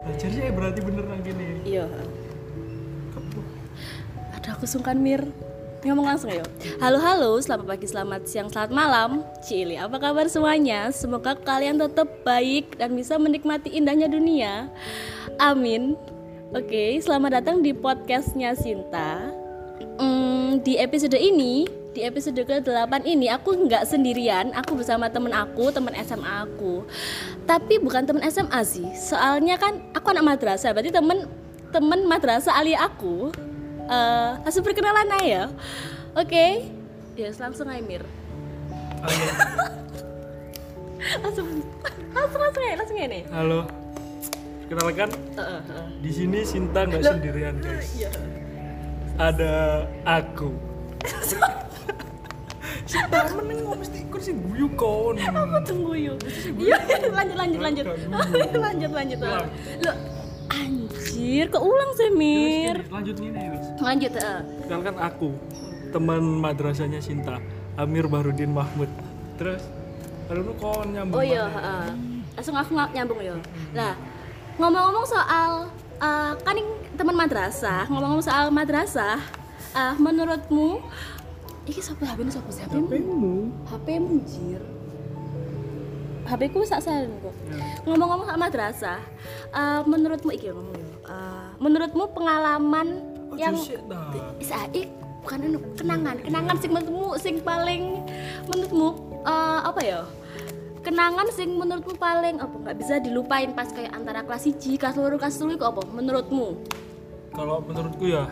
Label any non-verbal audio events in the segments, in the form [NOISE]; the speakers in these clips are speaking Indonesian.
Jadi saya berarti bener nang gini. Iya. Aduh aku sungkan Mir. Ngomong langsung ya. Halo halo, selamat pagi, selamat siang, selamat malam. Cili, apa kabar semuanya? Semoga kalian tetap baik dan bisa menikmati indahnya dunia. Amin. Oke, selamat datang di podcastnya Sinta. Hmm, di episode ini, di episode ke-8 ini aku nggak sendirian, aku bersama temen aku, temen SMA aku. Tapi bukan temen SMA sih, soalnya kan aku anak madrasah, berarti temen temen madrasah alia aku. Eh, langsung perkenalan aja ya. Oke. Ya, langsung aja Mir. Oh, iya. Langsung langsung langsung aja, langsung nih. Halo. Kenalkan, Heeh, heeh. di sini Sinta nggak sendirian guys. Iya. Ada aku. [LAUGHS] Sinta meneng kok mesti ikut sih guyu kon. Aku tunggu yuk. Iya, lanjut lanjut lanjut. lanjut lanjut. [LAUGHS] Lo anjir, kok ulang sih Mir? Lanjut nih wis. Lanjut, heeh. Kenalkan aku, teman madrasahnya Sinta, Amir Bahrudin Mahmud. Terus, lalu lu kon nyambung. Oh iya. Langsung aku ng- nyambung ya. Nah, ngomong-ngomong soal eh, kan ini teman madrasah, ngomong-ngomong soal madrasah, eh, menurutmu iki sapa HP ini sapa sih HP-mu? HP-mu. HP-mu jir. HP ku sak silent kok. Ya. Ngomong-ngomong soal madrasah, eh, menurutmu iki ngomong ya. eh, menurutmu pengalaman Oh, yang jose dah. saik bukan anu, kenangan kenangan sing menurutmu sing paling menurutmu eh, apa ya kenangan sing menurutmu paling apa nggak bisa dilupain pas kayak antara kelas 1 kelas 2 kelas 3 itu apa menurutmu Kalau menurutku ya,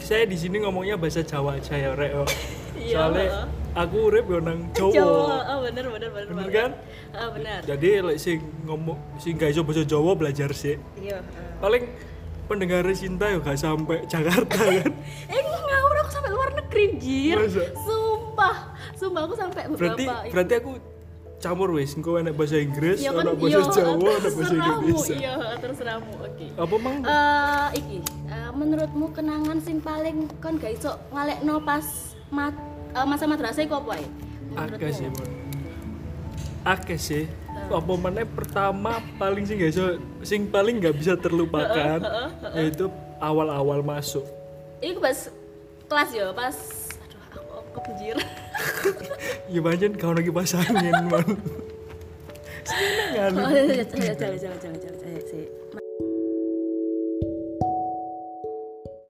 saya di sini ngomongnya bahasa Jawa aja ya, Rek. yo. [LAUGHS] Iya, Soalnya heeh. aku urip yo nang [LAUGHS] Jawa. Jawa oh, bener bener bener Bener kan? Ah, bener Jadi lek sing ngomong sing gak iso bahasa Jawa belajar sih. iya Paling pendengar Sinta yo gak sampai [LAUGHS] Jakarta kan. eh ngawur aku sampai luar negeri jir sumpah sumpah aku sampai Berarti beberapa berarti aku campur wis, engko enak bahasa Inggris, Iya kan, bahasa iya, Jawa, enak bahasa Indonesia. iya terserahmu oke Apa mang? Eh, iki eh, menurutmu kenangan sing paling kon gak iso ngalekno pas mat, eh, masa madrasah iku apa ya? Akeh sih, Mon. Akeh sih. Apa mana pertama paling sing gak iso sing paling nggak bisa terlupakan yaitu awal-awal masuk. Iku pas kelas ya, pas aduh aku, aku [LAUGHS] Ya banyak kau lagi pasangin, man. Kan? Oh, jangan jangan jangan jangan. jangan.